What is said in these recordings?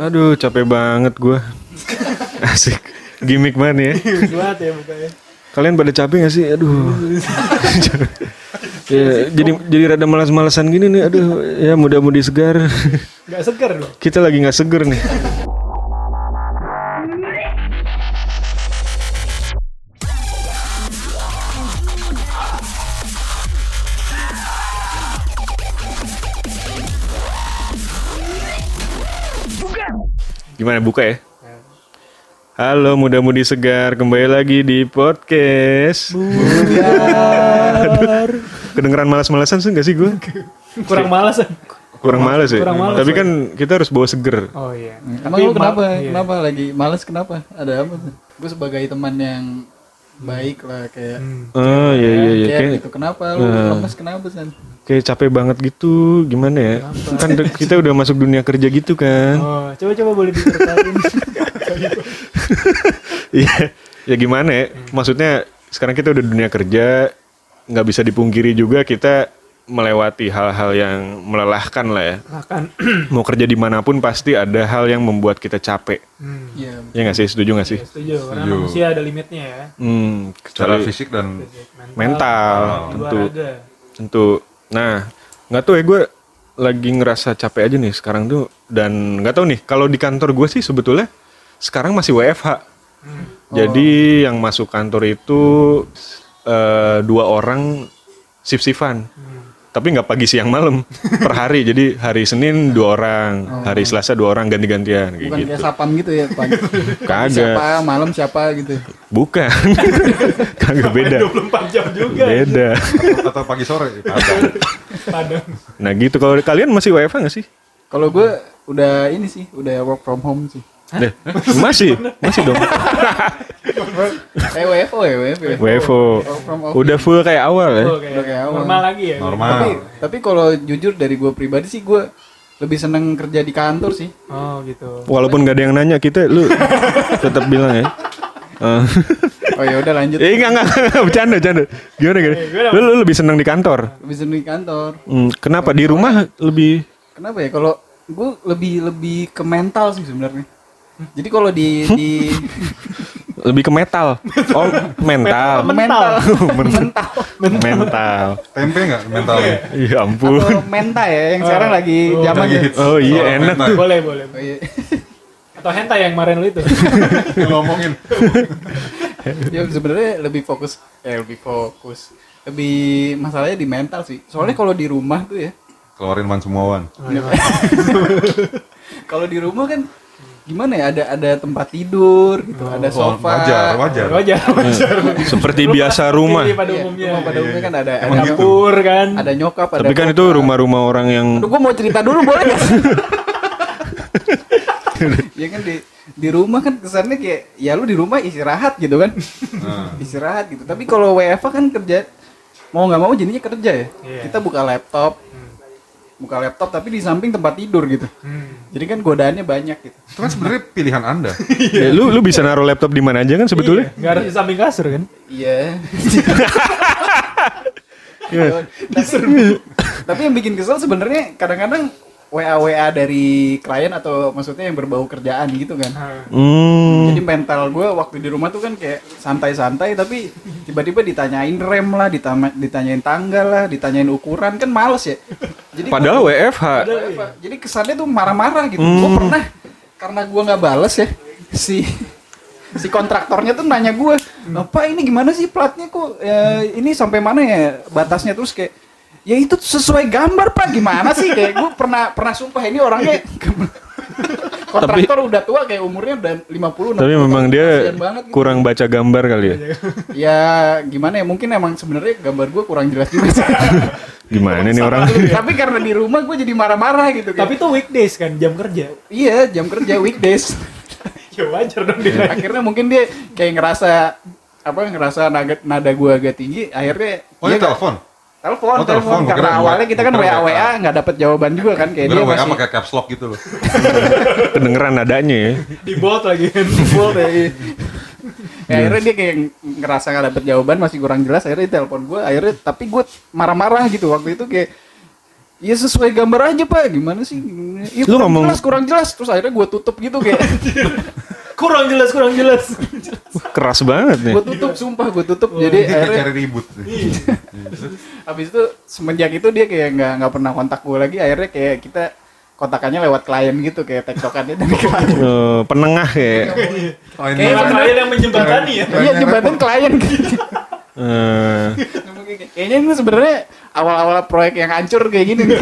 Aduh, capek banget gua. Asik. Gimik mana ya? Buat ya mukanya. Kalian pada capek gak sih? Aduh. ya, jadi jadi rada malas-malasan gini nih. Aduh, ya mudah-mudi segar. Gak segar loh. Kita lagi nggak seger nih. Gimana buka ya? Halo muda-mudi segar, kembali lagi di podcast. Aduh, kedengeran malas-malasan sih gak sih gue? Kurang malas. Kurang males ya. Kurang males, Tapi kan kita harus bawa seger. Oh iya. Emang lu kenapa? iya. Kenapa lagi males kenapa? Ada apa? Gue sebagai teman yang baik lah kayak Oh iya iya iya. kayak Kayak, gitu. Kenapa lu lemes kenapa san? Kayak capek banget gitu. Gimana ya? Kan kita udah masuk dunia kerja gitu kan. Oh, coba-coba boleh diceritain. Iya. ya gimana ya? Maksudnya sekarang kita udah dunia kerja, nggak bisa dipungkiri juga kita melewati hal-hal yang melelahkan lah ya. Makan. Mau kerja di mana pun pasti ada hal yang membuat kita capek. Hmm, Iya. Ya nggak sih? Setuju nggak sih? setuju. Karena manusia ada limitnya ya. Hmm, secara kecuali fisik dan mental, Dua tentu. raga. Tentu. Nah, nggak tahu ya gue lagi ngerasa capek aja nih sekarang tuh dan nggak tahu nih kalau di kantor gue sih sebetulnya sekarang masih WFH. Jadi yang masuk kantor itu eh, dua orang shift-shiftan. Tapi nggak pagi siang malam per hari. Jadi hari Senin dua orang, hari Selasa dua orang ganti-gantian Bukan gitu. kayak sapam gitu ya, Pak. Kagak. Siapa malam siapa gitu. Bukan. Kagak beda. 24 jam juga. Beda. atau, atau pagi sore ada. Padang. Nah gitu kalau kalian masih WFH nggak sih? Kalau gue udah ini sih, udah work from home sih. Deh, masih, masih dong. Eh WFO ya, WFO. WFO. Udah full kayak awal ya. Kayak Udah kayak awal. normal lagi ya. normal Tapi tapi kalau jujur dari gue pribadi sih gue lebih seneng kerja di kantor sih. Oh, gitu. Walaupun gak ada yang nanya kita, lu tetap bilang ya. Eh, Oh ya udah lanjut. Eh enggak, enggak, enggak, bercanda, bercanda. Gimana, gimana? Lu, lu lebih senang di kantor. Lebih seneng di kantor. Hmm, kenapa di rumah lebih Kenapa ya? Kalau gue lebih lebih ke mental sih sebenarnya. Jadi kalau di di lebih ke metal? Oh, mental. mental, Men- mental. tempe nggak mentalnya Ya ampun. atau menta ya yang sekarang lagi Oh, zaman lagi ya. hits. Oh iya, Soal enak mental. tuh. Boleh, boleh. Oh, iya. Atau hentai yang kemarin lu itu. ngomongin ya sebenarnya lebih fokus eh lebih fokus lebih masalahnya di mental sih soalnya kalau di rumah tuh ya keluarin man semua wan kalau di rumah kan gimana ya ada ada tempat tidur gitu ada Oh, sofa wajar wajar Wajar, wajar. Seperti biasa rumah. Seperti pada Iya, umumnya. rumah pada umumnya kan ada ada, gitu. Dapur kan. ada nyokap ada Tapi kan itu rumah-rumah orang yang Aduh, gue mau cerita dulu boleh gak? ya kan di di rumah kan kesannya kayak ya lu di rumah istirahat gitu kan Nah. istirahat gitu tapi kalau WFA kan kerja mau nggak mau jadinya kerja ya Iya. kita buka laptop buka laptop tapi di samping tempat tidur gitu Hmm. jadi kan godaannya banyak gitu itu kan sebenarnya pilihan anda Ya, lu lu bisa naruh laptop di mana aja kan sebetulnya? Gak harus di samping kasur kan? iya Iya. tapi, tapi yang bikin kesel sebenarnya kadang-kadang WA WA dari klien atau maksudnya yang berbau kerjaan gitu kan Hmm. Jadi mental gue waktu di rumah tuh kan kayak santai-santai tapi tiba-tiba ditanyain rem lah, ditanyain tanggal lah, ditanyain ukuran kan males ya. Jadi Padahal WFH. gua- jadi kesannya tuh marah-marah gitu. Gue pernah karena gue nggak bales ya si si kontraktornya tuh nanya gue, apa ini gimana sih platnya kok? Eh, ini sampai mana ya batasnya? Terus kayak ya itu sesuai gambar pak. Gimana sih? Kayak gue pernah pernah sumpah ini orangnya kontraktor udah tua kayak umurnya udah 50 Tapi 60 memang tahun, dia gitu. kurang baca gambar kali ya. ya gimana ya mungkin emang sebenarnya gambar gue kurang jelas juga sih. Gimana nih orang? tapi karena di rumah gue jadi marah-marah gitu kayak, Tapi itu weekdays kan, jam kerja. iya jam kerja weekdays Ya wajar dong dia. akhirnya mungkin dia kayak ngerasa apa ngerasa nada, nada gue agak tinggi akhirnya oh dia telepon telepon Oh, telepon telepon. Gua karena kira awalnya kita kan WA WA nggak dapet jawaban juga kan kayak dia WA masih pakai caps lock gitu loh Kedengeran nadanya ya. Di bot lagi kan. full deh. Ya, akhirnya dia kayak ngerasa nggak dapet jawaban masih kurang jelas akhirnya dia telepon gue akhirnya tapi gue marah-marah gitu waktu itu kayak Ya sesuai gambar aja pak, gimana sih? Ya, Lu kurang ngomong- jelas, kurang jelas. Terus akhirnya gue tutup gitu kayak, Kurang jelas, kurang jelas. Keras banget nih. gue tutup, sumpah gue tutup. Jadi Dia kayak akhirnya cari ribut. Habis itu semenjak itu dia kayak nggak nggak pernah kontak gue lagi. Akhirnya kayak kita kontakannya lewat klien gitu, kayak tektokannya dari klien. Eh, penengah kayak Kayak. Kalian yang menjembatani ya. Iya jembatan klien gitu. eh, Kayaknya ini sebenarnya awal-awal proyek yang hancur kayak gini.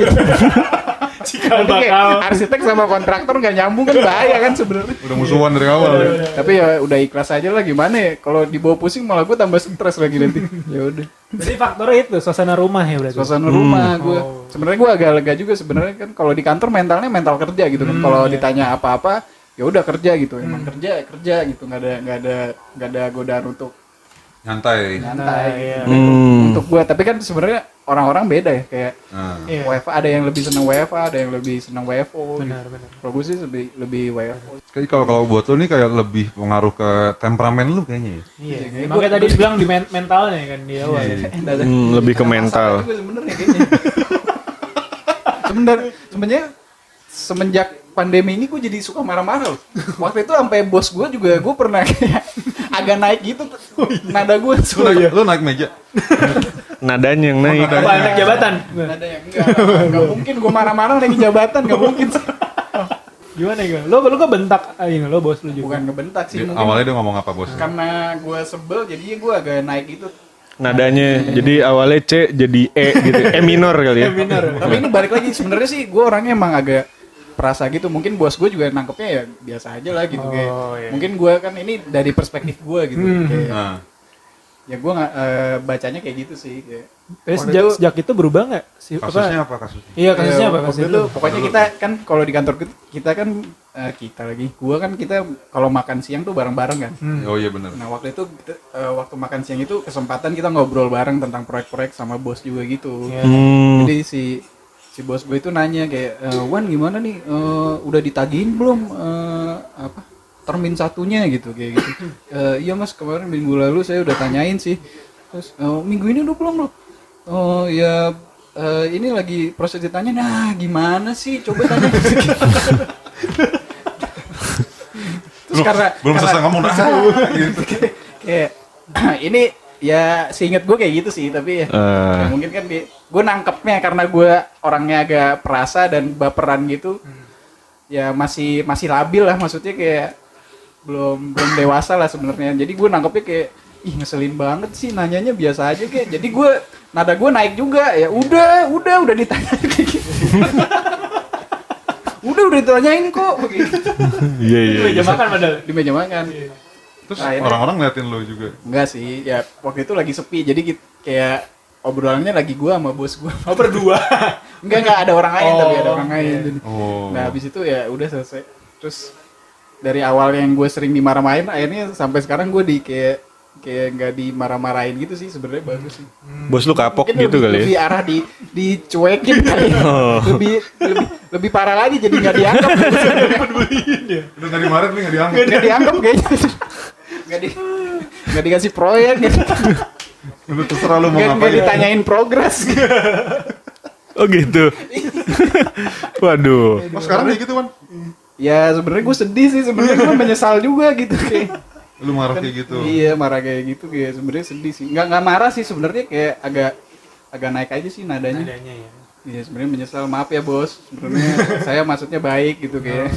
Cikal Nanti kayak bakal. arsitek sama kontraktor nggak nyambung kan bahaya kan sebenarnya. Udah musuhan dari awal. Tapi ya udah ikhlas aja lah gimana ya. Kalau dibawa pusing malah gue tambah stres lagi nanti. Ya udah. Jadi faktornya itu suasana rumah ya berarti. Suasana rumah gue. Sebenarnya gue agak lega juga sebenarnya kan kalau di kantor mentalnya mental kerja gitu kan. Kalau ditanya apa-apa ya udah kerja gitu. Emang kerja kerja gitu. nggak ada nggak ada nggak ada godaan untuk Nyantai. nyantai. iya. gitu. Hmm. Untuk gue. Tapi kan sebenarnya orang-orang beda ya kayak Nah. Iya. WFA ada yang lebih seneng WFA, ada yang lebih seneng WFO. Benar, gitu. benar. Kalau gue sih lebih lebih WFO. Jadi kalau kalau buat lu nih kayak lebih pengaruh ke temperamen lu kayaknya ya. Iya. Iya, Makanya tadi bilang di men- mentalnya kan di awal. Hmm, lebih ke mental. Kayaknya. Sebenarnya sebenarnya semenjak pandemi ini gue jadi suka marah-marah loh. Waktu itu sampai bos gue juga gue pernah kayak agak naik gitu tuh. nada gue Lu naik, lu naik meja. nadanya yang naik. Apa anak jabatan? nada yang enggak enggak mungkin gue marah-marah lagi jabatan enggak mungkin Gimana ya? Lo lo kok bentak ah, ini lo bos lu juga. bukan ngebentak sih mungkin Awalnya dia ngomong apa bos? karena gue sebel jadinya gue agak naik gitu Nadanya jadi awalnya C jadi E gitu. E minor kali ya. Benar. tapi ini balik lagi sebenarnya sih gue orangnya emang agak perasa gitu mungkin bos gue juga nangkepnya ya biasa aja lah gitu kayak Oh, iya. mungkin gue kan ini dari perspektif gue gitu Hmm. kayak, Nah, ya gue nggak eh, bacanya kayak gitu sih kayak Tapi Waktu sejak itu- sejak itu berubah nggak? Si, kasusnya apa kasusnya? Iya kasusnya Eh, apa? Kasusnya itu pokoknya kita kan kalau di kantor kita, kita kan eh, kita lagi gua kan kita kalau makan siang tuh bareng-bareng kan Hmm. Oh iya bener. nah waktu itu kita- eh, waktu makan siang itu kesempatan kita ngobrol bareng tentang proyek-proyek sama bos juga gitu Iya. Hmm. jadi si si bos gue itu nanya kayak "Eh, Wan gimana nih? Eh, udah ditagihin belum? Eh, apa termin satunya? Gitu kayak gitu. "Eh, iya mas kemarin minggu lalu saya udah tanyain sih. Terus "Eh, minggu ini udah belum loh oh ya eh, ini lagi proses ditanya. Nah gimana sih? Coba tanya. Terus karena belum karena- selesai ngomong dah. gitu. kayak ini ya seinget gue kayak gitu sih tapi ya, Eh. ya mungkin kan di gue nangkepnya karena gue orangnya agak perasa dan baperan gitu. Ya masih masih labil lah maksudnya kayak belum belum dewasa lah sebenarnya. Jadi gue nangkepnya kayak ih ngeselin banget sih nanyanya biasa aja kayak. Jadi gue nada gue naik juga. Ya udah udah udah ditanya kayak gitu. Udah udah ditanyain kok begitu Iya iya. Di meja makan padahal. di meja makan. Terus Nah, orang-orang ngeliatin lu juga. Enggak sih, ya waktu itu lagi sepi, jadi kit- kayak obrolannya lagi gua sama bos gua. Oh berdua. Enggak enggak ada orang lain Oh, tapi ada orang lain. Jadi, Oh. Nah habis itu ya udah selesai. Terus dari awal yang gue sering dimarah-marahin, akhirnya sampai sekarang gue di kayak kayak nggak dimarah-marahin gitu sih sebenarnya bagus sih. Bos lu kapok Mungkin gitu lebih, kali lebih ya. arah di dicuekin kali. ya. Oh. Lebih lebih lebih parah lagi jadi nggak dianggap. Udah dari Maret nih nggak diangkat. Nggak dianggap kayaknya. Nggak di nggak dikasih proyek gitu. Lu terserah lu mau ngapain. ditanyain progres. Oh gitu. Waduh. Oh sekarang kayak gitu kan? Ya sebenarnya gue sedih sih sebenarnya gue menyesal juga gitu kayak. Lu marah kayak gitu. Iya marah kayak gitu kayak sebenarnya sedih sih. Nggak nggak marah sih sebenarnya kayak agak agak naik aja sih nadanya. Adanya ya. Iya sebenarnya menyesal maaf ya bos. Sebenarnya saya maksudnya baik gitu kayak.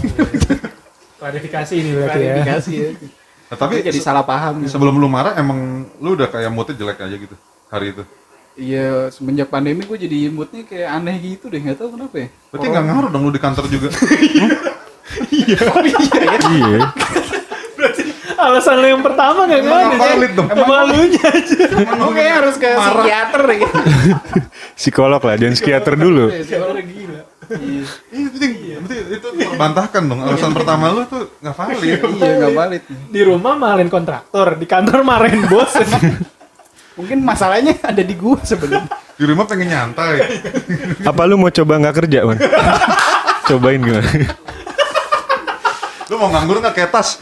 Klarifikasi ini berarti ya. Klarifikasi ya. Nah, tapi jadi salah paham. gitu. sebelum lu marah emang lu udah kayak moodnya jelek aja gitu hari itu. Iya semenjak pandemi gue jadi moodnya kayak aneh gitu deh nggak tahu kenapa ya. Berarti nggak ngaruh dong lu di kantor juga. Iya. Alasan lo yang pertama gak Emang ada. nggak valid dong. Emang malunya aja. Gue kayak harus ke psikiater deh. gitu. Psikolog lah, jangan psikiater dulu. Orang gila. Iya Iya, berarti itu terbantahkan dong. Alasan pertama lu tuh nggak valid. iya nggak valid. Di rumah marahin kontraktor, di kantor marahin bos. Mungkin masalahnya ada di gue sebenarnya. Di rumah pengen nyantai. Apa lu mau coba nggak kerja, Man? Cobain gimana? Lu mau nganggur nggak ketas?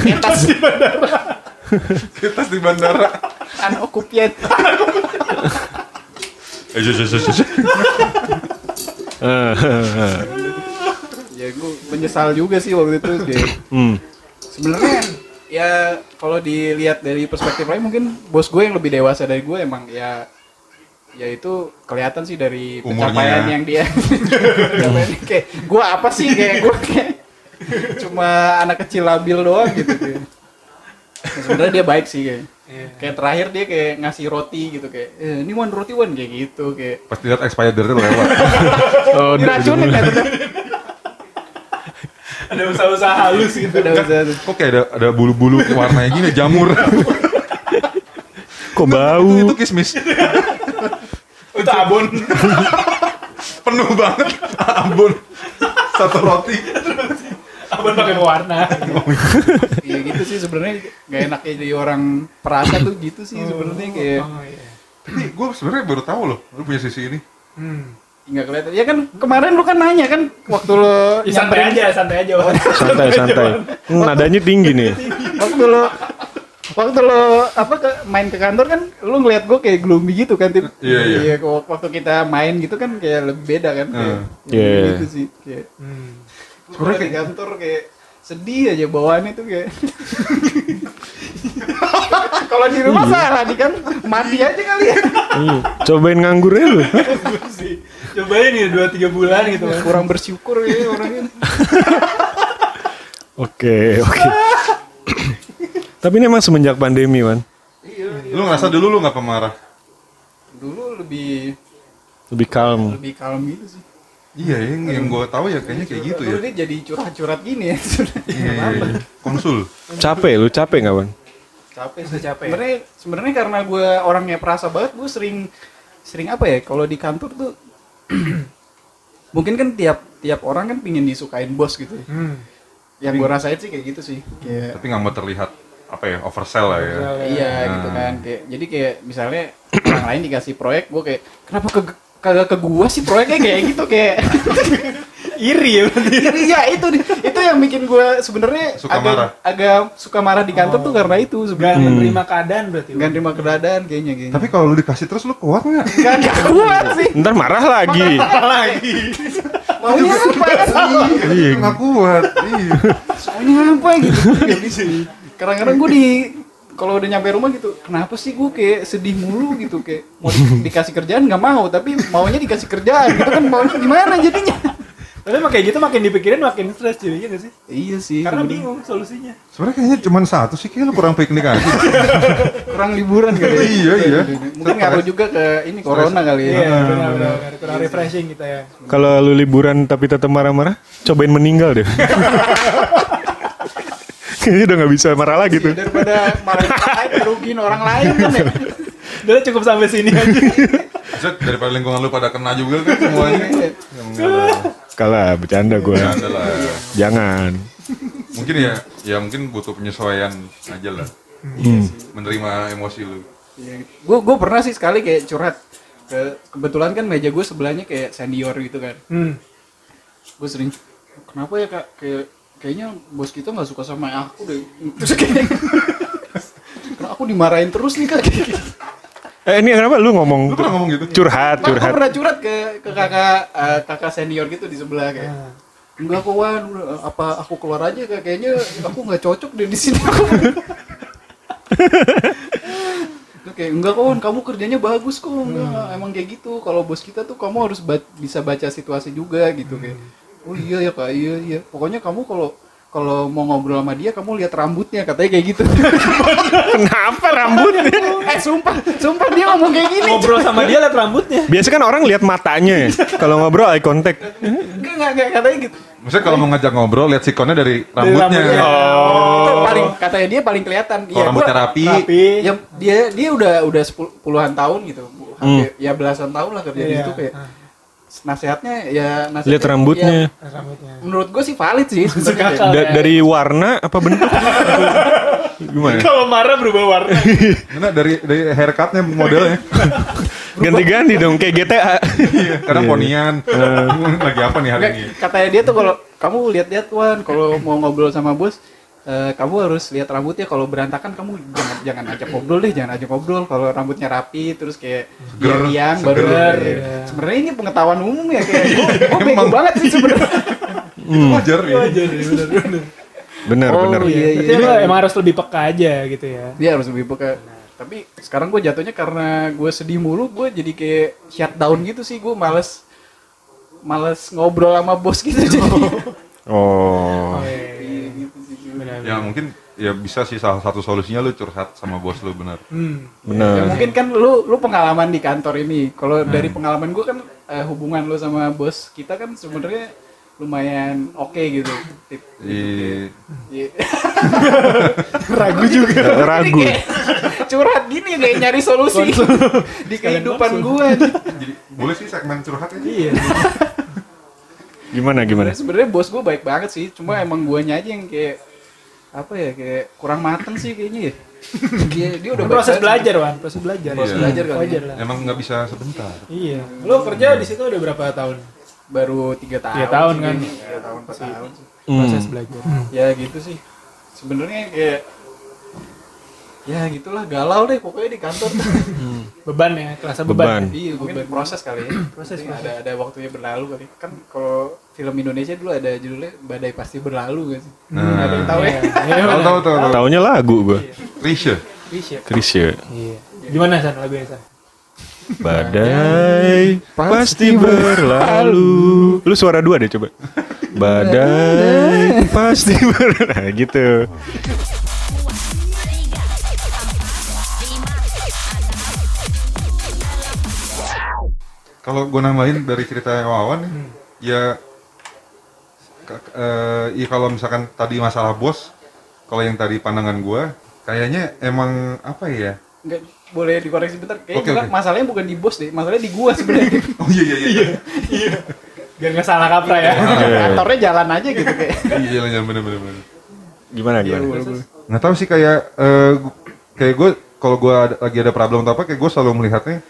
Ketas Ketas di bandara. unoccupied. Eh, ya gue menyesal juga sih waktu itu kayak hmm. sebenarnya ya kalau dilihat dari perspektif lain mungkin bos gue yang lebih dewasa dari gue emang ya ya itu kelihatan sih dari Umurnya. pencapaian yang dia kayak gue apa sih kayak gue kayak cuma anak kecil labil doang gitu kayak. Ya, sebenarnya dia baik sih kayak kayak terakhir dia kayak ngasih roti gitu kayak eh, ini one roti one kayak gitu kayak Pas dilihat expired date lewat. Oh, di- diracunin kan Ada usaha-usaha halus gitu. udah udah Kok kayak ada ada bulu-bulu warnanya gini jamur. kok itu, bau? itu kismis. Itu abon. Penuh banget. Ambon. Satu roti. Abon pakai pewarna. Iya gitu sih sebenarnya gak enak jadi orang perasa tuh gitu sih sebenarnya kayak Oh iya. Tapi gue sebenarnya baru tahu loh, lu punya sisi ini. Hmm. nggak kelihatan. Ya kan kemarin lu kan nanya kan waktu lo Ya, santai aja, santai aja. Wan. Santai santai. Hmm, nadanya tinggi nih. waktu lo waktu lo apa ke main ke kantor kan lu ngeliat gue kayak gloomy gitu kan tip Iya, iya. kok waktu kita main gitu kan kayak lebih beda kan kayak Hmm. ya Iya. gitu sih kayak Hmm. Sebenarnya di kantor kayak sedih aja bawaannya tuh kayak kalau di rumah salah di kan mati aja kali ya Iya. Cobain nganggur aja lu. Cobain nih 2 3 bulan gitu. Wan. kurang bersyukur ya orangnya Oke, oke. Tapi ini emang semenjak pandemi, man. Lu ngerasa dulu lu nggak pemarah? dulu lebih Lebih calm. lebih kalem gitu sih Iya, yang, yang gue tahu ya kayaknya kayak gitu ya. Dulu dia jadi curhat-curhat gini ya Iya, iya, iya. Konsul. Capek, lu capek nggak, man? capek Udah capek ya? sebenarnya sebenarnya karena gue orangnya perasa banget gue sering sering apa ya kalau di kantor tuh mungkin kan tiap tiap orang kan pingin disukain bos gitu ya. Hmm. yang gue rasain sih kayak gitu sih kayak Tapi nggak mau terlihat apa ya oversell lah ya. iya gitu kan kayak jadi kayak misalnya orang lain dikasih proyek gue kayak kenapa ke kagak ke gua sih proyeknya kayak gitu kayak Iri ya berarti. iya itu itu yang bikin gue sebenarnya Suka agak marah. agak suka marah di kantor tuh karena itu Gak sebenarnya menerima keadaan berarti. Nggak terima keadaan kayaknya kayaknya Tapi kalau lu dikasih terus lu kuat nggak? nggak nggak kuat sih Ntar marah lagi. lagi. maunya apa Iya. Nggak kuat. Iya. maunya apa gitu bisa. kadang-kadang gue di kalau udah nyampe rumah gitu kenapa sih gue kayak sedih mulu gitu kayak mau di- dikasih kerjaan nggak mau tapi maunya dikasih kerjaan gitu kan maunya gimana jadinya Tapi emang kayak gitu makin dipikirin makin stres jadinya gak sih? iya sih Karena sebenarnya. bingung solusinya. Sebenarnya kayaknya cuma satu sih, kayak lu kurang piknik aja. kurang liburan kali ya. Iya, iya. mungkin ngaruh juga ke ini corona kali ya Iya, benar benar. Kurang refreshing kita ya. Kalau lu liburan tapi tetap marah-marah, cobain meninggal deh. Kayaknya udah nggak bisa marah lagi tuh. daripada orang lain merugiin orang lain kan ya Udah cukup sampai sini aja. Maksudnya daripada lingkungan lu pada kena juga kan semuanya. Ya, enggak lah. Kalah, bercanda gue. Bercanda lah. Jangan. Mungkin ya, ya mungkin butuh penyesuaian aja lah. Hmm. Menerima emosi lu. gue gue pernah sih sekali kayak curhat ke kebetulan kan meja gue sebelahnya kayak senior gitu kan Hmm. gue sering kenapa ya kak kayak kayaknya bos kita nggak suka sama aku deh. Terus kayak karena aku dimarahin terus nih kak. Eh ini kenapa lu ngomong Lu pernah ngomong gitu? curhat, curhat. pernah curhat ke ke kakak eh, kakak senior gitu di sebelah kayak enggak kok Wan. Apa aku keluar aja kak? Kayaknya aku nggak cocok deh di sini. Kayak enggak kok Wan, kamu kerjanya bagus kok. Enggak emang kayak gitu. Kalau bos kita tuh kamu harus ba- bisa baca situasi juga gitu kayak oh iya ya kak. Iya iya. Pokoknya kamu kalau kalau mau ngobrol sama dia kamu lihat rambutnya. Katanya kayak gitu. Kenapa rambutnya? eh sumpah. Sumpah dia ngomong kayak gini. Ngobrol sama dia liat rambutnya. Biasa kan orang lihat matanya ya. Kalau ngobrol eye contact. enggak enggak enggak. Katanya gitu. Maksudnya kalau mau ngajak ngobrol, lihat sikonnya dari rambutnya. rambutnya. itu paling katanya dia paling kelihatan. Kalau Iya, rambutnya gua- rapi, Tapi ya dia dia udah udah sepul- puluhan tahun gitu. Hampir ya belasan tahun lah kerja di Iya. situ kayak nasihatnya ya nasihatnya Lihat rambutnya. ya, rambutnya. menurut gue sih valid sih Da- dari warna apa bentuk? Gimana? Kalau marah berubah warna. Karena dari dari haircutnya modelnya. Ganti-ganti dong kayak GTA. Iya, Kadang ponian. Lagi apa nih hari ini? katanya dia tuh kalau kamu lihat-lihat Wan kalau mau ngobrol sama bos eh, kamu harus lihat rambutnya kalau berantakan kamu jangan jangan ajak ngobrol deh jangan ajak ngobrol kalau rambutnya rapi terus kayak Seger, yang baru iya. sebenarnya ini pengetahuan umum ya kayak gue gue bego banget sih sebenarnya Itu wajar ya. Benar, Oh, benar. iya, iya. Jadi emang harus lebih peka aja gitu ya. dia harus lebih peka tapi sekarang gue jatuhnya karena gue sedih mulu gue jadi kayak shutdown gitu sih gue males males ngobrol sama bos gitu jadi Oh. Benar. Ya mungkin ya bisa sih salah satu solusinya lu curhat sama bos lu bener. Hmm. Ya, Benar. mungkin kan lu lu pengalaman di kantor ini. Kalau dari pengalaman gue kan eh, hubungan lu sama bos kita kan sebenarnya lumayan oke gitu. Tip. Di Iya. Ragu juga. Ragu. Ini kayak curhat gini kayak nyari solusi di kehidupan gue. jadi boleh sih segmen curhat aja. Iya. Gimana gimana? Sebenarnya bos gue baik banget sih. Cuma emang guanya aja yang kayak apa ya kayak kurang mateng sih kayaknya ya. Dia, dia udah proses belajar, Wan. Proses belajar. Proses Iya. belajar kali. Wajar ya. lah. Emang nggak bisa sebentar. Iya. Lo kerja di situ udah berapa tahun? Baru tiga tahun. Tiga tahun sih kan? Tiga tahun, empat tahun sih. Proses Hmm. belajar. ya gitu sih sebenarnya kayak ya gitulah galau deh pokoknya di kantor Beban ya, kerasa Beban. beban. iya mungkin proses kali ya proses ada ada waktunya berlalu kali kan kalau film Indonesia dulu ada judulnya badai pasti berlalu kan sih Nah. ada yang tahu ya Iya, Tahu tahu tahu. Taunya lagu gua. Risha. Krisya. Krisya. Iya. Gimana San lagunya San? Badai pasti berlalu. Lu suara dua deh coba. Badai pasti berlalu. Nah, gitu. Kalau gue nambahin dari cerita Wawan nih, ya eh, ya kalau misalkan tadi masalah bos, kalau yang tadi pandangan gue, kayaknya emang apa ya? nggak boleh dikoreksi bentar kayaknya bukan oke. masalahnya bukan di bos deh masalahnya di gua sebenarnya Oh iya iya iya. Biar nggak salah kaprah ya. kantornya jalan aja gitu kayak Iya iya bener bener bener. Gimana gimana? Nggak tahu sih kayak eh, gu- kayak gue kalau gue lagi ada problem atau apa, kayak gue selalu melihatnya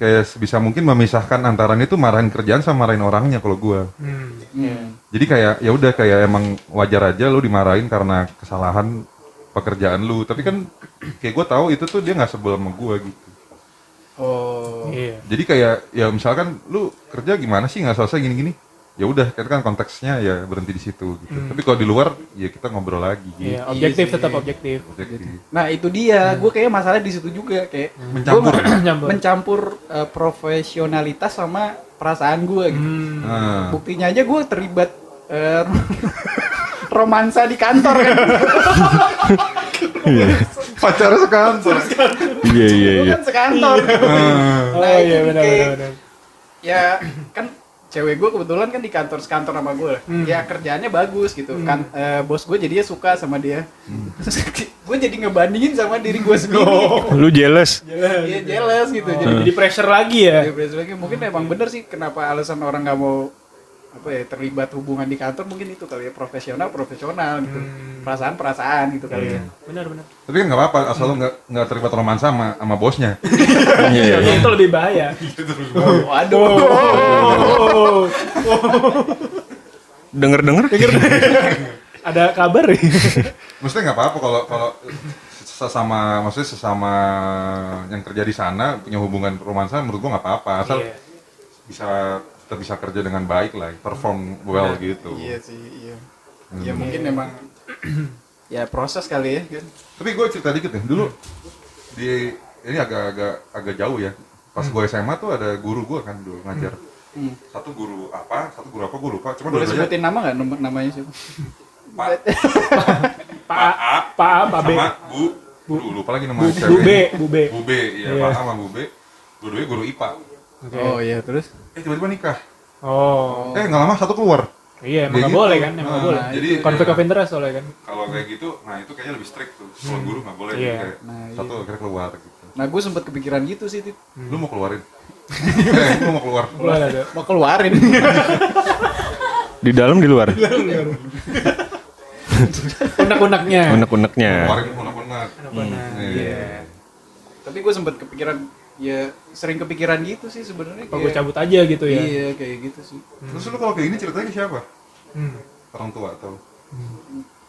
kayak sebisa mungkin memisahkan antara itu marahin kerjaan sama marahin orangnya kalau gue. Hmm. Hmm. Jadi kayak ya udah kayak emang wajar aja lu dimarahin karena kesalahan pekerjaan lu. Tapi kan kayak gue tahu itu tuh dia nggak sebel sama gue gitu. oh Iya. Jadi kayak ya misalkan lu kerja gimana sih nggak selesai gini-gini. Ya udah kan kan konteksnya ya berhenti di situ gitu. Tapi kalau di luar ya kita ngobrol lagi gitu. Iya, objektif sih. tetap objektif. Objektif. nah itu dia gue kayak masalah di situ juga kayak Mencampur. gua Mencampur. mencampur eh, profesionalitas sama perasaan gue gitu Hmm. Nah, buktinya aja gue terlibat eh, romansa di kantor kan pacar sekantor. Iya iya iya. kan sekantor Oh Nah, iya benar benar. ya kan cewek gue kebetulan kan di kantor sekantor sama gue ya kerjaannya bagus gitu. Kan eh, bos gue jadinya suka sama dia. Gue jadi ngebandingin sama diri gue sendiri. Lu jealous? Iya jealous gitu. Jadi Jadi pressure lagi ya. Ya, berarti lagi. Mungkin emang bener sih kenapa alasan orang nggak mau apa ya terlibat hubungan di kantor mungkin itu kali ya profesional profesional gitu perasaan perasaan gitu kali ya Benar benar. Tapi kan nggak apa-apa asal lu nggak nggak terlibat romansa sama sama bosnya. Iya. Iya, itu lebih bahaya. waduh Oh, Denger denger? ada kabar nih. Maksudnya nggak apa-apa kalau kalau sesama maksudnya sesama yang kerja di sana punya hubungan romansa menurut gua nggak apa-apa asal Iya. bisa kita bisa kerja dengan baik lah, perform well gitu. iya sih iya ya mungkin emang ya proses kali ya kan Tapi gue cerita dikit nih, dulu di ini agak-agak agak jauh ya. Pas gue SMA tuh ada guru gue kan dulu ngajar. Hmm. Satu guru apa, satu guru apa gue lupa. Cuma boleh sebutin nama nggak namanya siapa Pak Pak A, Pak A, Pak B. sama Bu, Bu, lupa lagi nama Bu, B, Bu B. Bu B, iya Iya. Pak A sama Bu B. Dua-duanya guru IPA. Oh iya terus Eh tiba-tiba nikah. Oh. Eh nggak lama satu keluar. Iya, emang nggak gitu. boleh kan? Emang nggak Nah, boleh. jadi, Konflik ya. of interest soalnya kan. Kalau kayak gitu, nah itu kayaknya lebih strict tuh. Kalau guru nggak boleh. Iya. Kayak Nah, iya. satu akhirnya keluar gitu. nah gue sempat kepikiran gitu sih Tit. Lu mau keluarin? eh, lu mau keluar? Boleh ada. mau keluarin Di dalam di luar? Unek-uneknya. Unek-uneknya. Keluarin unek-unek. Unek-unek. Iya. tapi gue sempat kepikiran ya sering kepikiran gitu sih sebenarnya Kalau gue cabut aja gitu ya. iya kayak gitu sih Terus lu kalau kayak gini ceritanya ke siapa? Hmm. Orang tua atau?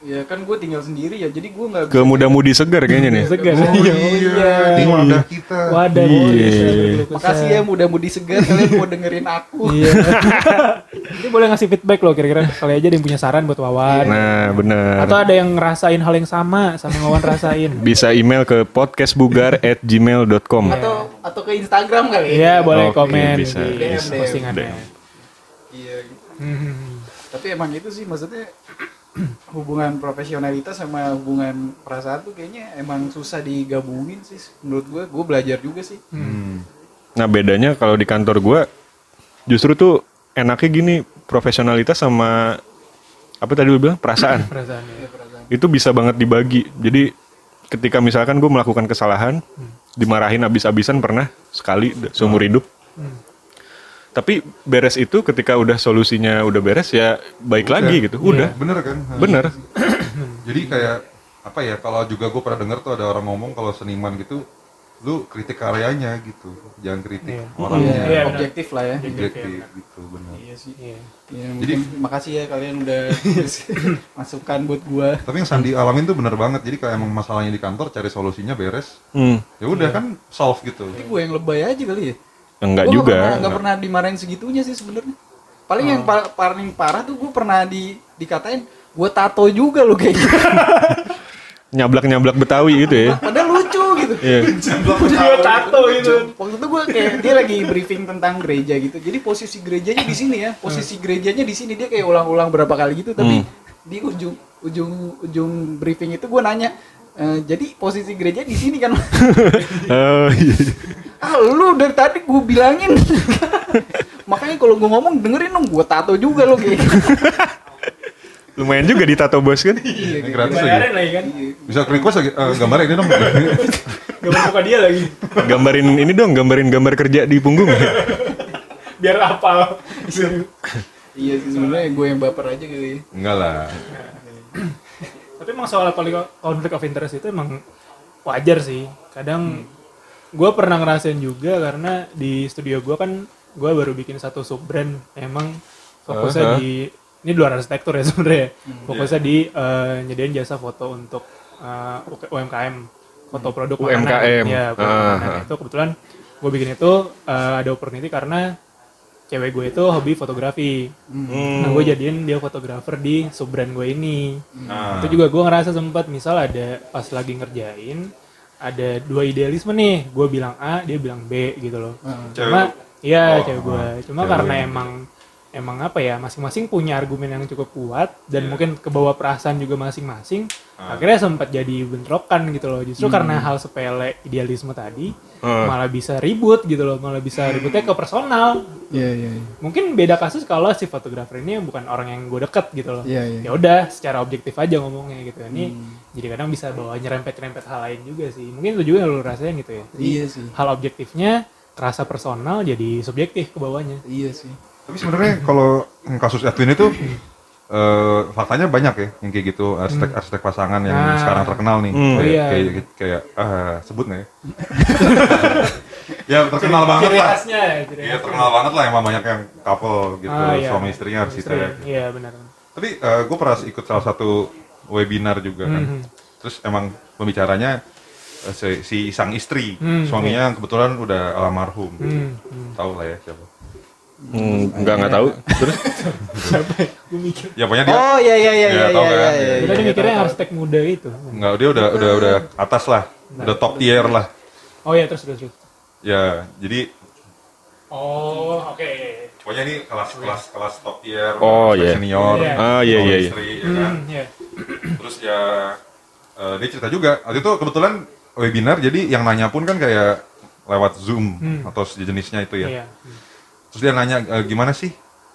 Ya kan gue tinggal sendiri ya, jadi gue nggak Ke muda-mudi segar kayaknya nih. Segar. Oh Iya. iya, ini wadah kita. Wadah Iya. Makasih ya muda-mudi segar kalian mau dengerin aku. Iya. Jadi boleh ngasih feedback loh kira-kira kali aja ada yang punya saran buat Wawan. Nah, benar. Atau ada yang ngerasain hal yang sama sama Wawan rasain. Bisa email ke podcastbugar@gmail.com. Atau atau ke Instagram kali. Iya, boleh Oke, komen bisa, di bisa. postingannya. Iya. gitu. Hmm. Tapi emang itu sih maksudnya hubungan profesionalitas sama hubungan perasaan tuh kayaknya emang susah digabungin sih menurut gue. Gue belajar juga sih. Hmm. Nah, bedanya kalau di kantor gua justru tuh enaknya gini, profesionalitas sama apa tadi lu bilang perasaan. Perasaannya. itu bisa banget dibagi. Jadi ketika misalkan gue melakukan kesalahan, dimarahin abis-abisan pernah sekali seumur hidup. Tapi beres itu ketika udah solusinya udah beres ya baik lagi gitu. Udah. Bener kan? Bener. Jadi kayak apa ya? Kalau juga gue pernah denger tuh ada orang ngomong kalau seniman gitu, lu kritik karyanya gitu, jangan kritik Iya. orangnya. Iya, benar. objektif lah ya. Objektif gitu, benar. Iya sih. Iya. Ya, mungkin makasih ya kalian udah masukan buat gua. Tapi yang Sandi alamin tuh bener banget. Jadi kayak emang masalahnya di kantor cari solusinya beres. Hmm. Ya udah kan solve gitu. Tapi gue yang lebay aja kali ya. Enggak Gua juga. Nggak pernah, nggak pernah dimarahin segitunya sih sebenarnya. Paling yang pa- paling parah tuh gue pernah di dikatain gue tato juga lo kayaknya. Nyablak-nyablak Betawi gitu ya. Padahal gitu. Iya. Dia tato gitu. Waktu itu gue kayak dia lagi briefing tentang gereja gitu. Jadi posisi gerejanya di sini ya. Posisi gerejanya di sini dia kayak ulang-ulang berapa kali gitu. Tapi di ujung ujung ujung briefing itu gue nanya. "Eh, jadi posisi gereja di sini kan? Oh, iya. ah lu dari tadi gue bilangin. Makanya kalau gue ngomong dengerin dong gue tato juga lo kayak. Lumayan juga ditato bos kan. Ini gratis Bayarin lagi. lagi kan. Bisa request lagi eh, gambarnya ini dong. Gambar muka dia lagi. Gambarin ini dong, gambarin gambar kerja di punggung. Biar apal. iya sih sebenarnya gue yang baper aja gitu ya. Enggak lah. Tapi emang soal konflik of interest itu emang wajar sih. Kadang gue pernah ngerasain juga karena di studio gue kan gue baru bikin satu sub brand. Emang fokusnya Uh-huh. di ini luar arsitektur ya sebenarnya. Fokusnya di eh, nyediain jasa foto untuk eh, UMKM, foto produk makanan. UMKM. Ya, produk Ah, makanan. Itu kebetulan gue bikin itu eh, ada opportunity karena cewek gue itu hobi fotografi. Nah gue jadiin dia fotografer di sub brand gue ini. Nah, Itu juga gue ngerasa sempat misal ada pas lagi ngerjain ada dua idealisme nih, gue bilang A, dia bilang B gitu loh. Cewek Cuma iya Oh, cewek gue. ah, Cuma cewek karena emang emang apa ya masing-masing punya argumen yang cukup kuat dan mungkin kebawa perasaan juga masing-masing. Ah. Akhirnya sempat jadi bentrokan gitu loh. Justru karena hal sepele idealisme tadi Ah. malah bisa ribut gitu loh, malah bisa ributnya ke personal. Iya iya iya. Mungkin beda kasus kalau si fotografer ini bukan orang yang gue deket gitu loh Iya iya. ya udah secara objektif aja ngomongnya gitu ini Hmm. jadi kadang bisa bawa nyerempet-nyerempet hal lain juga sih mungkin itu juga yang lu rasain gitu ya Jadi, Iya sih. hal objektifnya kerasa personal jadi subjektif ke bawahnya Iya sih. Tapi sebenarnya kalau kasus Edwin itu eh, faktanya banyak ya yang kayak gitu arsitek arsitek pasangan yang Nah. sekarang terkenal nih. Hmm. Kayak, Oh, iya. kayak kayak ah, sebut nggak ya? ya terkenal banget ciri lah. khasnya ya ciri Iya khasnya. terkenal banget lah emang banyak yang couple gitu Ah, iya. suami istrinya arsitek. Istri, iya benar Tapi gue pernah ikut salah satu webinar juga kan. Mhm. Terus emang pembicaranya eh, si, si sang istri, Hmm, suaminya kebetulan udah almarhum. hmm, hmm. Tahu lah ya siapa. Hmm, enggak enggak tahu. Terus gue mikir Ya pokoknya dia Oh iya iya iya Iya, iya iya kan? iya. Iya, gue tadi mikirnya arsitek muda itu Enggak, dia udah udah udah atas lah, udah top tier lah. oh iya terus terus. Ya, jadi oh oke pokoknya ini kelas kelas kelas top tier, Oh, kelas iya. senior, Iya. Ah, iya, iya, iya. ya kan. Hmm, iya. Terus ya eh, dia cerita juga, waktu itu kebetulan webinar, jadi yang nanya pun kan kayak lewat Zoom Hmm. atau sejenisnya itu ya. iya Hmm. Terus dia nanya "E, gimana sih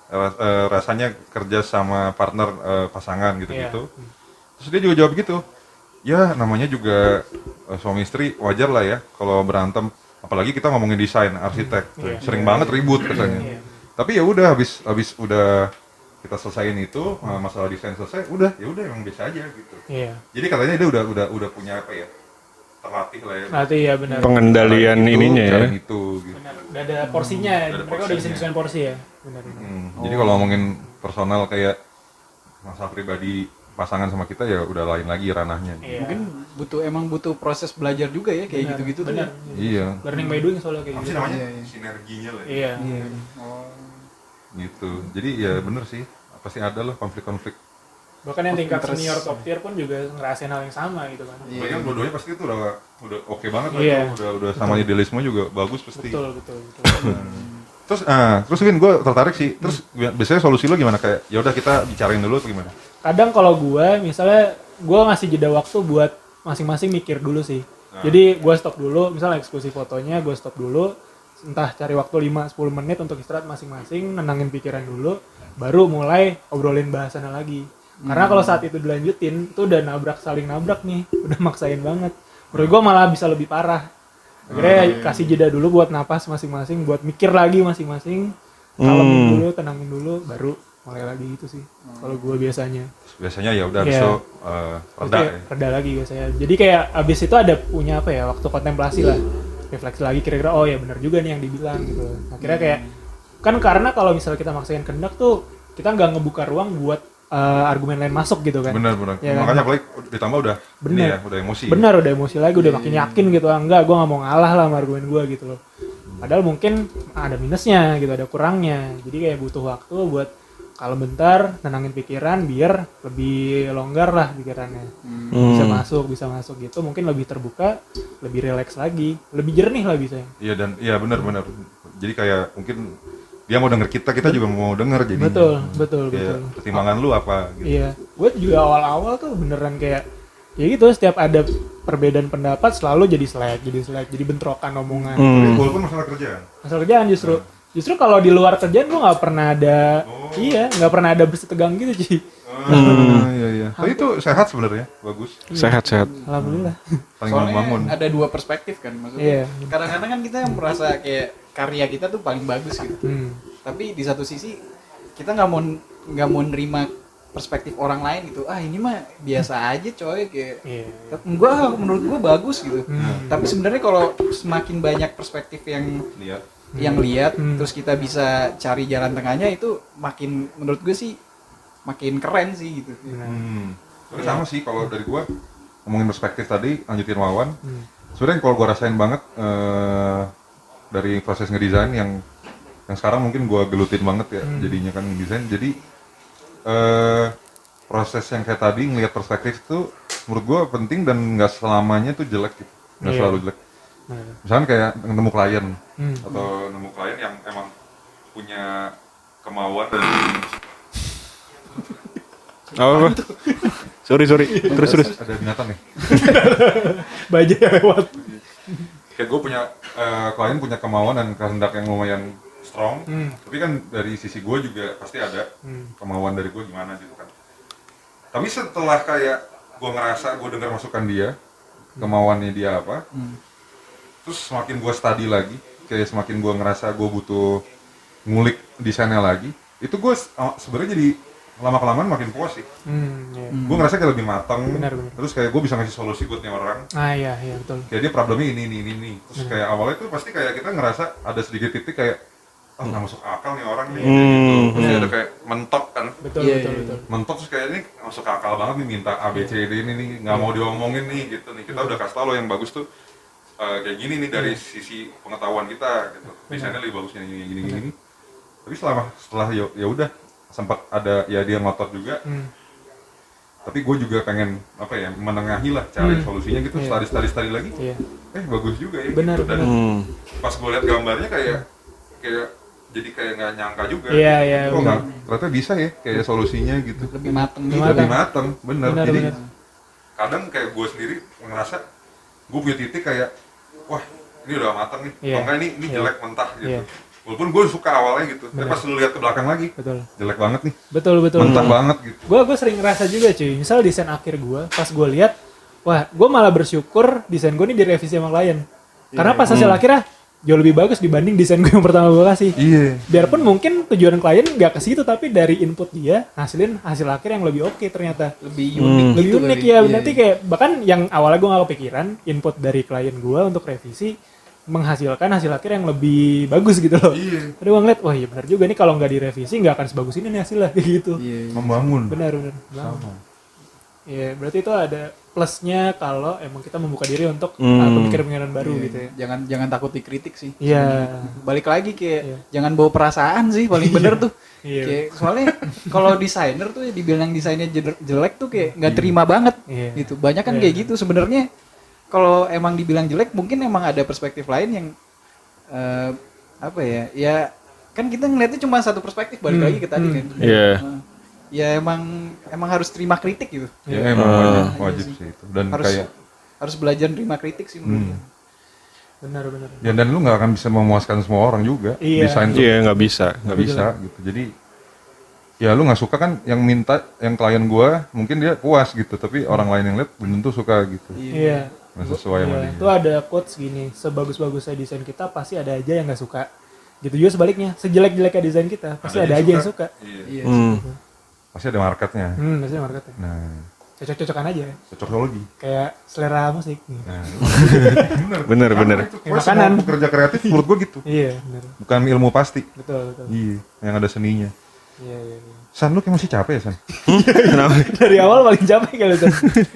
eh, rasanya kerja sama partner eh, pasangan gitu-gitu. Iya. Terus dia juga jawab gitu. Ya namanya juga eh, suami istri wajar lah ya kalau berantem. Apalagi kita ngomongin desain arsitek, Iya. sering banget ribut katanya. Iya. Tapi ya udah habis habis udah kita selesaiin itu masalah desain selesai, udah ya udah emang biasa aja gitu. iya Jadi katanya dia udah udah udah punya apa ya terlatih lah ya. nanti ya benar pengendalian itu, ininya ya. cara itu gitu. benar udah ada porsinya Udah ada mereka udah bisa desain porsi ya benar benar Hmm, Jadi kalau ngomongin personal kayak masalah pribadi pasangan sama kita ya udah lain lagi ranahnya. Iya. Mungkin butuh emang butuh proses belajar juga ya kayak gitu-gitu tuh. Benar. Iya. Learning by doing soalnya kayak Apa gitu. namanya? Iya, iya. Sinerginya lah. ya. Iya. Iya. Oh. Gitu. Jadi ya bener sih. Pasti ada lah konflik-konflik. Bahkan yang tingkat Interest. senior top tier pun juga ngerasain hal yang sama gitu kan. Iya. Apalagi kan dua-duanya pasti itu udah udah oke banget lah Iya. itu. Udah udah sama idealisme juga bagus pasti. Betul, betul, betul. Terus ah, terus Win gue tertarik sih. Terus biasanya solusi lo gimana kayak ya udah kita bicarain dulu atau gimana? Kadang kalau gua misalnya gua ngasih jeda waktu buat masing-masing mikir dulu sih. Nah. Jadi gua stop dulu, misalnya eksekusi fotonya gua stop dulu, entah cari waktu 5-10 menit untuk istirahat masing-masing, nenangin pikiran dulu, baru mulai obrolin bahasannya lagi. Karena kalau saat itu dilanjutin, itu udah nabrak saling nabrak nih, udah maksain banget. Menurut gua malah bisa lebih parah. Akhirnya kasih jeda dulu buat napas masing-masing, buat mikir lagi masing-masing, kalemin Hmm. dulu, tenangin dulu, baru mulai lagi gitu sih. Kalau gua biasanya. Biasanya ya udah Iya. itu eh, reda Reda, ya. reda lagi biasanya. Jadi kayak abis itu ada punya apa ya waktu kontemplasi lah, refleksi lagi kira-kira oh ya benar juga nih yang dibilang gitu. Akhirnya kayak kan karena kalau misalnya kita maksain kehendak tuh kita nggak ngebuka ruang buat eh, argumen lain masuk gitu kan. Bener bener. Iya kan? Makanya apalagi ditambah udah Bener. ini ya, udah emosi. Benar udah emosi lagi udah makin yakin gitu ah, enggak gue nggak mau ngalah lah sama argumen gue gitu loh. Padahal mungkin ada minusnya gitu ada kurangnya. Jadi kayak butuh waktu buat kalau bentar tenangin pikiran biar lebih longgar lah pikirannya. bisa Hmm. masuk bisa masuk gitu mungkin lebih terbuka lebih rileks lagi lebih jernih lah bisa Iya dan iya bener bener. Jadi kayak mungkin dia mau denger kita, kita juga mau denger jadi. betul betul Kayak betul pertimbangan lu apa gitu. iya gue juga awal-awal tuh beneran kayak ya gitu setiap ada perbedaan pendapat selalu jadi selek jadi selek jadi bentrokan omongan Tapi Hmm. walaupun masalah kerjaan. masalah kerjaan justru justru kalau di luar kerjaan gue nggak pernah ada Oh. iya nggak pernah ada bersih tegang gitu sih Ah, iya iya. Tapi itu sehat sebenarnya, bagus. Sehat sehat. alhamdulillah Saling Soalnya membangun. ada dua perspektif kan maksudnya. Iya. Kadang-kadang kan kita yang merasa kayak karya kita tuh paling bagus gitu. hmm. Tapi di satu sisi kita nggak mau nggak mau nerima perspektif orang lain gitu. Ah ini mah biasa aja coy kayak iya gua menurut gua bagus gitu. Hmm. Tapi sebenarnya kalau semakin banyak perspektif yang Lihat. yang lihat Hmm. terus kita bisa cari jalan tengahnya itu makin menurut gue sih makin keren sih gitu. Hmm. Sebenarnya sama sih kalau dari gua ngomongin perspektif tadi, lanjutin Wawan. Hmm. Sebenarnya kalau gua rasain banget eh, dari proses ngedesain yang yang sekarang mungkin gua gelutin banget ya Hmm. jadinya kan ngedesain. Jadi eh proses yang kayak tadi ngelihat perspektif itu menurut gua penting dan nggak selamanya tuh jelek gitu. Nggak Iya. selalu jelek. Nah, Misalnya kayak nemu klien Hmm. atau nemu klien yang emang punya kemauan dan Apa apa? sorry sorry. Terus terus. ada binatang nih. baja yang lewat kayak gue punya eh, klien punya kemauan dan kehendak yang lumayan strong Hmm. tapi kan dari sisi gue juga pasti ada Hmm. kemauan dari gue gimana gitu kan tapi setelah kayak gue ngerasa gue dengar masukan dia kemauannya dia apa Hmm. terus semakin gue study lagi kayak semakin gue ngerasa gue butuh ngulik desainnya lagi itu gue sebenarnya jadi lama kelamaan makin puas sih. Hmm, iya. gue ngerasa kayak lebih matang. Benar, benar. terus kayak gue bisa ngasih solusi buat nih orang. Ah iya, iya betul. kayak dia problemnya ini ini ini ini. Terus kayak awalnya tuh pasti kayak kita ngerasa ada sedikit titik kayak ah nggak masuk akal nih orang nih. Hmm, gitu. Terus hmm. ada kayak mentok kan. Betul, Iya, betul, iya. betul. mentok terus kayak ini nggak masuk akal banget nih minta A B C D ini nih. Nggak mau diomongin nih gitu nih. Kita udah kasih tau lo yang bagus tuh eh, kayak gini nih dari sisi pengetahuan kita gitu. Desainnya lebih bagusnya gini gini gini tapi selama setelah ya ya udah sempat ada ya dia ngotot juga Hmm. tapi gue juga pengen apa ya menengahi lah cari Hmm. solusinya gitu Iya. study study study lagi Iya. eh bagus juga ya Benar, gitu. dan benar. Hmm. pas gue lihat gambarnya kayak kayak jadi kayak nggak nyangka juga Iya, iya, kok benar. nggak ternyata bisa ya kayak solusinya gitu Lebih mateng Lebih gitu. lebih matang bener Benar, jadi benar. kadang kayak gue sendiri ngerasa gue punya titik kayak wah ini udah matang nih enggak ini ini Iya. jelek mentah gitu Iya. Walaupun gue suka awalnya gitu tapi Benar. pas lu lihat ke belakang lagi Betul. jelek banget nih Betul, betul. mentah betul. banget gitu Gue gue sering ngerasa juga cuy. Misal desain akhir gue, pas gue lihat, wah, gue malah bersyukur desain gue ini direvisi sama klien. Karena pas hasil akhirnya jauh lebih bagus dibanding desain gue yang pertama gue kasih. iya Biarpun mungkin tujuan klien nggak ke situ, tapi dari input dia hasilin hasil akhir yang lebih oke ternyata. Lebih Hmm. unik lebih gitu unik ya Iya, nanti iya. kayak bahkan yang awalnya gue gak kepikiran input dari klien gue untuk revisi menghasilkan hasil akhir yang lebih bagus gitu loh. iya Tadi gue ngeliat, wah iya benar juga nih kalau nggak direvisi nggak akan sebagus ini nih hasilnya kayak gitu. Iya, iya. membangun Benar benar. sama Iya, berarti itu ada plusnya kalau emang kita membuka diri untuk Hmm. uh, pemikiran-pemikiran baru Iya, gitu ya. Jangan jangan takut dikritik sih. Iya. Balik lagi kayak Iya. jangan bawa perasaan sih paling bener tuh. Iya. Kayak soalnya kalau desainer tuh dibilang desainnya jel- jelek tuh kayak nggak terima banget Iya. gitu. Banyak kan Iya. kayak gitu sebenarnya. Kalau emang dibilang jelek mungkin emang ada perspektif lain yang eh, apa ya? Ya kan kita ngeliatnya cuma satu perspektif balik Hmm. lagi ke tadi Hmm. kan. Iya. Eh, ya emang emang harus terima kritik gitu. Ya emang Ah. wajib, wajib sih itu. Dan Harus kayak harus belajar terima kritik sih menurut Hmm. gue. Benar-benar. ya, dan lu nggak akan bisa memuaskan semua orang juga. Iya. Desain tuh Iya nggak bisa. nggak bisa gitu. Jadi ya lu nggak suka kan yang minta yang klien gua mungkin dia puas gitu, tapi orang lain yang lihat belum tentu suka gitu. Iya. Nggak sesuai sama Iya, dia. Itu ada quotes gini, sebagus-bagusnya desain kita pasti ada aja yang nggak suka. Gitu juga sebaliknya, sejelek-jeleknya desain kita pasti ada, aja yang suka. Iya. Iya. Hmm. Pasti ada marketnya. Hmm, pasti marketnya. Nah, Cocok-cocokan aja, cocokologi. kayak selera musik. Nah, bener. Bener, bener. itu Ya, pokoknya makanan. pekerja kreatif menurut gua gitu. Iya, benar. Bukan ilmu pasti. Betul, betul. Iya, yang ada seninya. Iya, iya, iya. San lu kayak masih capek ya, San? Kenapa? Dari awal paling capek kali tuh.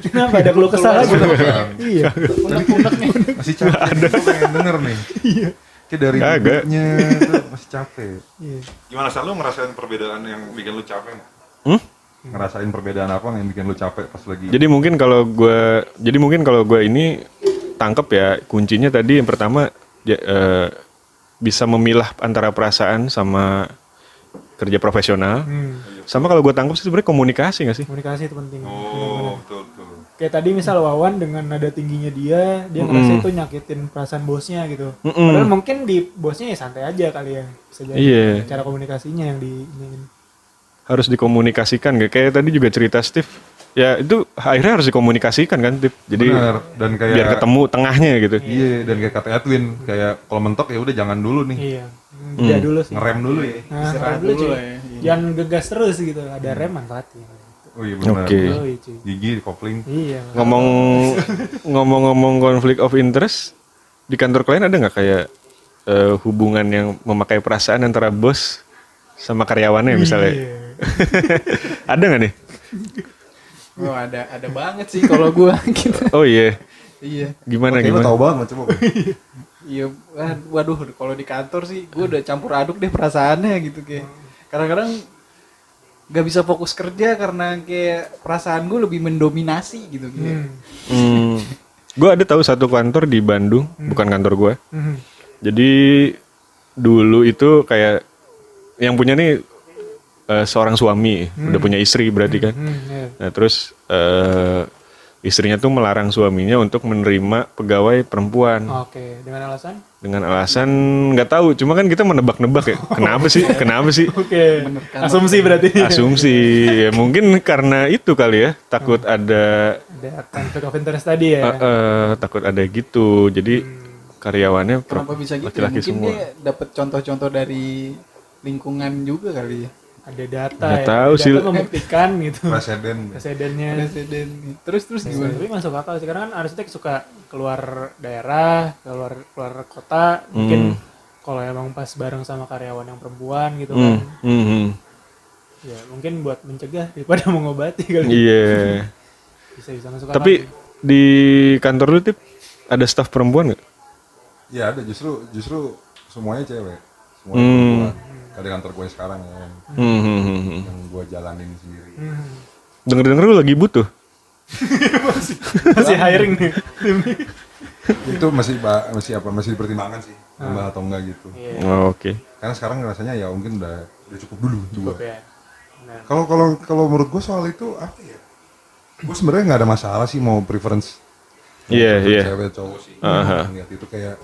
Kenapa ada keluh kesah aja? Iya. Unek-unek nih. Masih capek. Ada. pengen denger nih. Iya. Kayak dari tuh masih capek. Iya. Gimana San lu ngerasain perbedaan yang bikin lu capek nggak? Hmm? Ngerasain perbedaan apa yang bikin lu capek pas lagi? Jadi mungkin kalau gue, jadi mungkin kalau gue ini tangkep ya kuncinya tadi yang pertama ya, eh, bisa memilah antara perasaan sama kerja profesional. Hmm. Sama kalau gue tangkap sih sebenarnya komunikasi gak sih? Komunikasi itu penting. Oh, betul betul. Kayak tadi misal Wawan dengan nada tingginya dia, dia ngerasa itu nyakitin perasaan bosnya gitu. Mm-mm. Padahal mungkin di bosnya ya santai aja kali ya. Bisa jadi Iya. cara komunikasinya yang di ini. Harus dikomunikasikan gak? Kayak tadi juga cerita Steve. Ya itu akhirnya harus dikomunikasikan kan, Steve. Jadi Benar. Dan kayak biar ketemu tengahnya gitu. Iya, dan kayak kata Edwin, kayak kalau mentok ya udah jangan dulu nih. Iya. Jeda dulu sih. Ngerem dulu ya. Nah, Istirahat ngerem dulu dulu ya. Jangan gegas terus gitu. Ada rem manfaatnya. Oh iya benar. Oke. Yoi, cuy. Gigi di kopling. Iya. Ngomong ngomong-ngomong konflik of interest di kantor kalian ada nggak kayak eh, hubungan yang memakai perasaan antara bos sama karyawannya misalnya? Iya. ada nggak nih? Oh, ada ada banget sih kalau gua gitu. Oh iya, iya. gimana lu gimana? tahu banget coba. Iya, wad- waduh kalau di kantor sih gua udah campur aduk deh perasaannya gitu kayak. Kadang-kadang nggak bisa fokus kerja karena kayak perasaan gue lebih mendominasi gitu kayak. Hmm. Hmm, gue ada tahu satu kantor di Bandung, bukan kantor gue. Hmm. Jadi dulu itu kayak yang punya nih eh, seorang suami, udah punya istri berarti kan. Hmm, iya. Nah terus eh, istrinya tuh melarang suaminya untuk menerima pegawai perempuan Oke, dengan alasan? dengan alasan nggak tahu. Cuma kan kita menebak-nebak ya. Kenapa sih? Kenapa sih? Oke. Asumsi berarti. Asumsi ya mungkin karena itu kali ya takut ada Ada conflict of interest tadi ya. eh, eh, takut ada gitu. Jadi karyawannya per- Kenapa bisa gitu? ya? laki-laki Mungkin semua. dia dapat contoh-contoh dari lingkungan juga kali ya. Ada data Nggak ya. tahu data sih. membuktikan gitu. Presiden. Presidennya. Presiden. Terus terus Bisa, gimana? Tapi masuk akal sih karena kan arsitek suka keluar daerah, keluar keluar kota, mungkin kalau emang pas bareng sama karyawan yang perempuan gitu kan. Hmm, hmm, hmm. Ya, mungkin buat mencegah daripada mengobati kali. Iya. Bisa bisa masuk Tapi akal. di kantor lu tip ada staf perempuan nggak? Iya ada justru justru semuanya cewek. Semuanya Hmm. perempuan. Di kantor gue sekarang ya, yang, Hmm, hmm, hmm, hmm. yang gue jalanin sendiri. Hmm. Denger-denger lu lagi butuh. Masih hiring nih. Itu masih masih apa masih dipertimbangkan sih, nambah atau enggak gitu. Iya, Oh, Oke. Karena sekarang rasanya ya mungkin udah udah cukup dulu dua. cukup ya. Nah, Kalau kalau kalau menurut gue soal itu apa ya? Gue sebenarnya nggak ada masalah sih mau preference Iya, iya. cewek cowok sih. Aha. Ngeliat itu kayak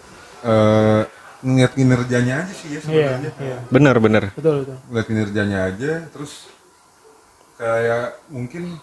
eh ngeliat kinerjanya aja sih ya iya, sebenarnya. iya. Benar, benar. Betul, betul. Ngeliat kinerjanya aja, terus kayak mungkin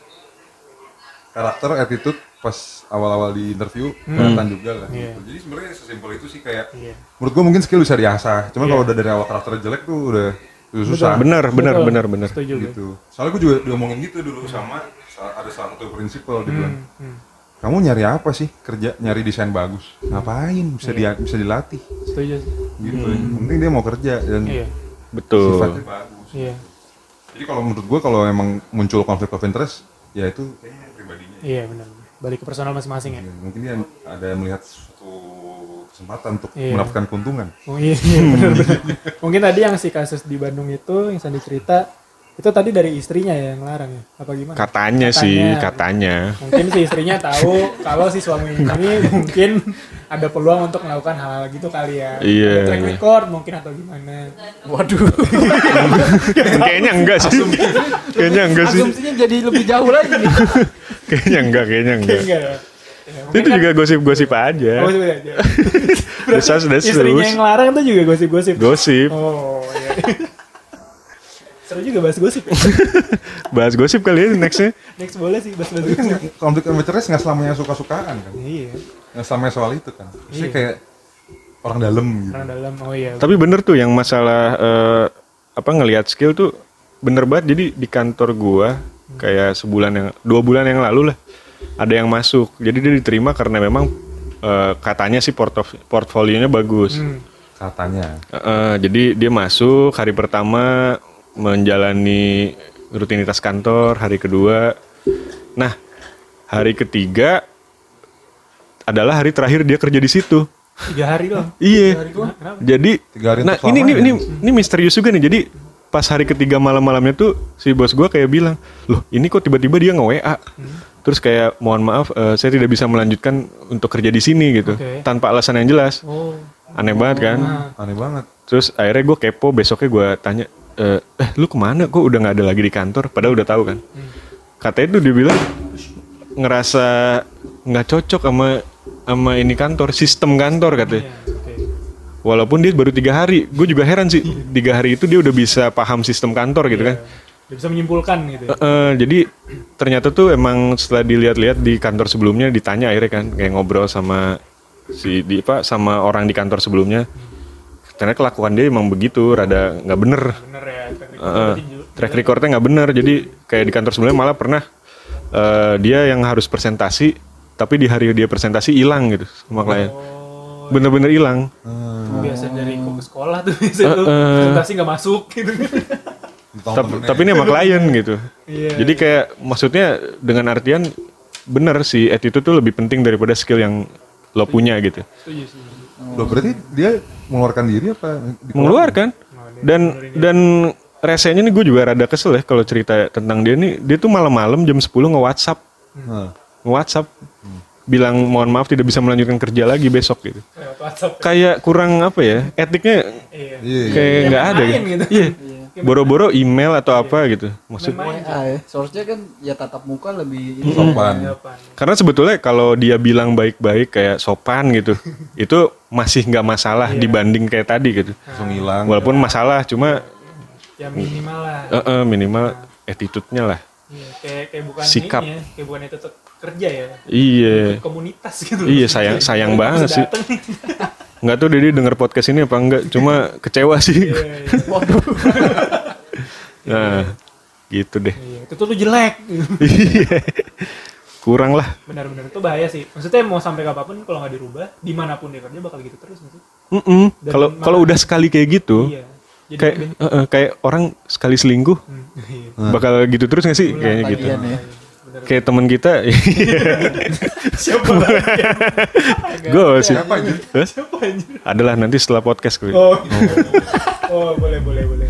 karakter attitude pas awal-awal di interview kelihatan juga lah. Iya. gitu. Jadi sebenarnya sesimpel itu sih kayak Iya. menurut gue mungkin skill bisa diasah. Cuman Iya. kalau udah dari awal karakter jelek tuh udah, udah susah. Benar, benar, Betul. benar, benar. Gitu. Soalnya gue juga diomongin gitu dulu sama sa- ada salah satu prinsipal bilang, Hmm, kamu nyari apa sih kerja nyari desain bagus? Ngapain? Bisa Iya. dia bisa dilatih setuju sih. gitu. Yang penting dia mau kerja dan Iya. Betul. sifatnya bagus. Iya. Jadi kalau menurut gue kalau emang muncul konflik of interest ya itu kayaknya pribadinya Iya benar. Balik ke personal masing-masing ya. Mungkin dia ada melihat suatu kesempatan untuk Iya. mendapatkan keuntungan Oh iya, iya benar benar. Mungkin tadi yang si kasus di Bandung itu yang Sandi cerita itu tadi dari istrinya ya yang larang ya? Apa gimana? Katanya, sih, katanya. Mungkin si istrinya tahu kalau si suami ini mungkin ada peluang untuk melakukan hal-hal gitu kali ya. Iya, track iya. record mungkin atau gimana. Waduh. kayaknya enggak sih. kayaknya enggak sih. Asumsinya jadi lebih jauh lagi nih. Kayaknya enggak, kayaknya enggak. Enggak ya. Itu juga gosip-gosip aja. Oh, sebenarnya aja. Desas desus. Istrinya yang larang itu juga gosip-gosip. Gosip. Oh iya. Seru juga bahas gosip. ya. Bahas gosip kali ya nextnya. Next boleh sih bahas bahas gosip. konflik of interest nggak selamanya suka-sukaan kan Iya. nggak selamanya soal itu kan Iya. kayak orang dalam gitu Orang dalam. Oh iya. Tapi bener tuh yang masalah eh, apa ngelihat skill tuh bener banget. Jadi di kantor gua kayak sebulan yang dua bulan yang lalu lah ada yang masuk. Jadi dia diterima karena memang eh, katanya sih portof- portfolionya bagus. Hmm. katanya eh, jadi dia masuk hari pertama menjalani rutinitas kantor, hari kedua. Nah, hari ketiga adalah hari terakhir dia kerja di situ. Tiga hari doang. Iya. Jadi Tiga hari nah ini ini, selamanya. ini ini misterius juga nih. Jadi pas hari ketiga malam-malamnya tuh si bos gua kayak bilang, "Loh, ini kok tiba-tiba dia nge-WA?" Terus kayak, "Mohon maaf, eh, saya tidak bisa melanjutkan untuk kerja di sini gitu." Oke. Tanpa alasan yang jelas. Oh. Aneh banget kan? aneh banget Terus akhirnya gue kepo, besoknya gue tanya, eh, eh lu ke mana? Kok udah nggak ada lagi di kantor? Padahal udah tahu kan. Katanya tuh dia bilang ngerasa nggak cocok sama sama ini kantor, sistem kantor katanya. Iya. Walaupun dia baru tiga hari, gue juga heran sih. Tiga hari itu dia udah bisa paham sistem kantor gitu kan. Dia bisa menyimpulkan gitu. ya. Eh, eh, jadi ternyata tuh emang setelah dilihat-lihat di kantor sebelumnya ditanya akhirnya kan kayak ngobrol sama si di apa sama orang di kantor sebelumnya. Ternyata kelakuan dia emang begitu, rada nggak bener. Bener ya. track recordnya nggak bener. Jadi kayak di kantor sebelumnya malah pernah eh, dia yang harus presentasi, tapi di hari dia presentasi hilang gitu sama klien. Oh. Bener-bener hilang. Biasa dari kok ke sekolah tuh biasa eh. presentasi nggak masuk gitu. Tapi, temennya. tapi ini sama klien gitu. Iya. Jadi kayak maksudnya dengan artian bener sih attitude tuh lebih penting daripada skill yang lo punya gitu. Setuju sih. Loh, berarti dia mengeluarkan diri apa dikeluarkan? Mengeluarkan dan dan resenya nih gue juga rada kesel ya kalau cerita tentang dia nih dia tuh malam-malam jam 10 nge-WhatsApp Nah, nge-WhatsApp bilang mohon maaf tidak bisa melanjutkan kerja lagi besok gitu. WhatsApp. Kayak kurang apa ya etiknya Iya. iya kayak nggak ada main gitu. gitu. Iya. Boro-boro email atau apa gitu. Maksud Main-main. WA ya. Seharusnya kan ya tatap muka lebih ini. sopan. Karena sebetulnya kalau dia bilang baik-baik kayak sopan gitu, itu masih nggak masalah dibanding kayak tadi gitu. langsung hilang Walaupun masalah, cuma Ya minimal lah. eh, eh, minimal attitude-nya lah. Iya, kayak kayak bukan Sikap. ini ya, kayak bukan itu kerja ya. Iya, Komunitas gitu. iya sayang sayang banget sih. Nggak tahu Dedi denger podcast ini apa enggak, cuma kecewa sih. Iya, iya. Nah, gitu deh. Iya, itu tuh lu jelek. Iya. Kurang lah. Benar-benar itu bahaya sih. Maksudnya mau sampai kapan pun kalau nggak dirubah, di mana pun dia kerja bakal gitu terus nggak sih. Mm-mm. Dan Kalau kalau udah sekali kayak gitu, Iya. Jadi kayak eh, eh, kayak orang sekali selingkuh, Hmm, iya. bakal gitu terus nggak sih? Kayaknya gitu. Ya. Bener. Kayak temen kita, Siapa gue sih. Siapa anjir? Hah? Siapa anjir? Adalah nanti setelah podcast gue. Oh. oh, boleh boleh boleh.